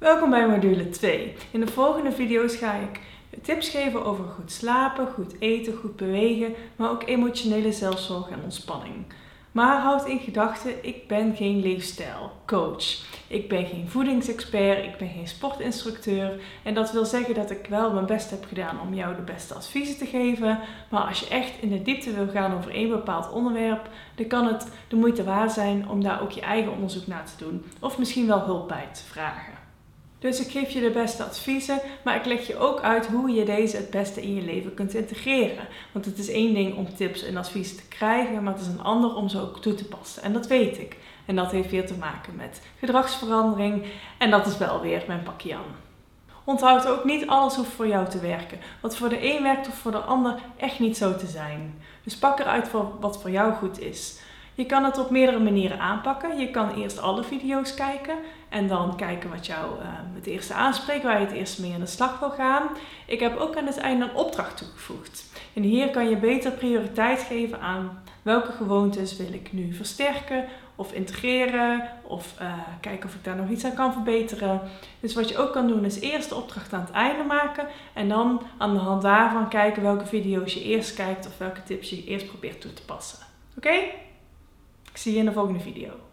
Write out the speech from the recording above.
Welkom bij module 2. In de volgende video's ga ik tips geven over goed slapen, goed eten, goed bewegen, maar ook emotionele zelfzorg en ontspanning. Maar houd in gedachten, ik ben geen leefstijlcoach. Ik ben geen voedingsexpert, ik ben geen sportinstructeur. En dat wil zeggen dat ik wel mijn best heb gedaan om jou de beste adviezen te geven. Maar als je echt in de diepte wil gaan over één bepaald onderwerp, dan kan het de moeite waard zijn om daar ook je eigen onderzoek naar te doen. Of misschien wel hulp bij te vragen. Dus ik geef je de beste adviezen, maar ik leg je ook uit hoe je deze het beste in je leven kunt integreren. Want het is één ding om tips en adviezen te krijgen, maar het is een ander om ze ook toe te passen. En dat weet ik. En dat heeft weer te maken met gedragsverandering. En dat is wel weer mijn pakje aan. Onthoud ook niet alles hoeft voor jou te werken. Wat voor de een werkt, of voor de ander echt niet zo te zijn. Dus pak eruit wat voor jou goed is. Je kan het op meerdere manieren aanpakken. Je kan eerst alle video's kijken en dan kijken wat jou uh, het eerste aanspreekt, waar je het eerst mee aan de slag wil gaan. Ik heb ook aan het einde een opdracht toegevoegd. En hier kan je beter prioriteit geven aan welke gewoontes wil ik nu versterken of integreren of uh, kijken of ik daar nog iets aan kan verbeteren. Dus wat je ook kan doen is eerst de opdracht aan het einde maken en dan aan de hand daarvan kijken welke video's je eerst kijkt of welke tips je eerst probeert toe te passen. Oké? Ik zie je in de volgende video.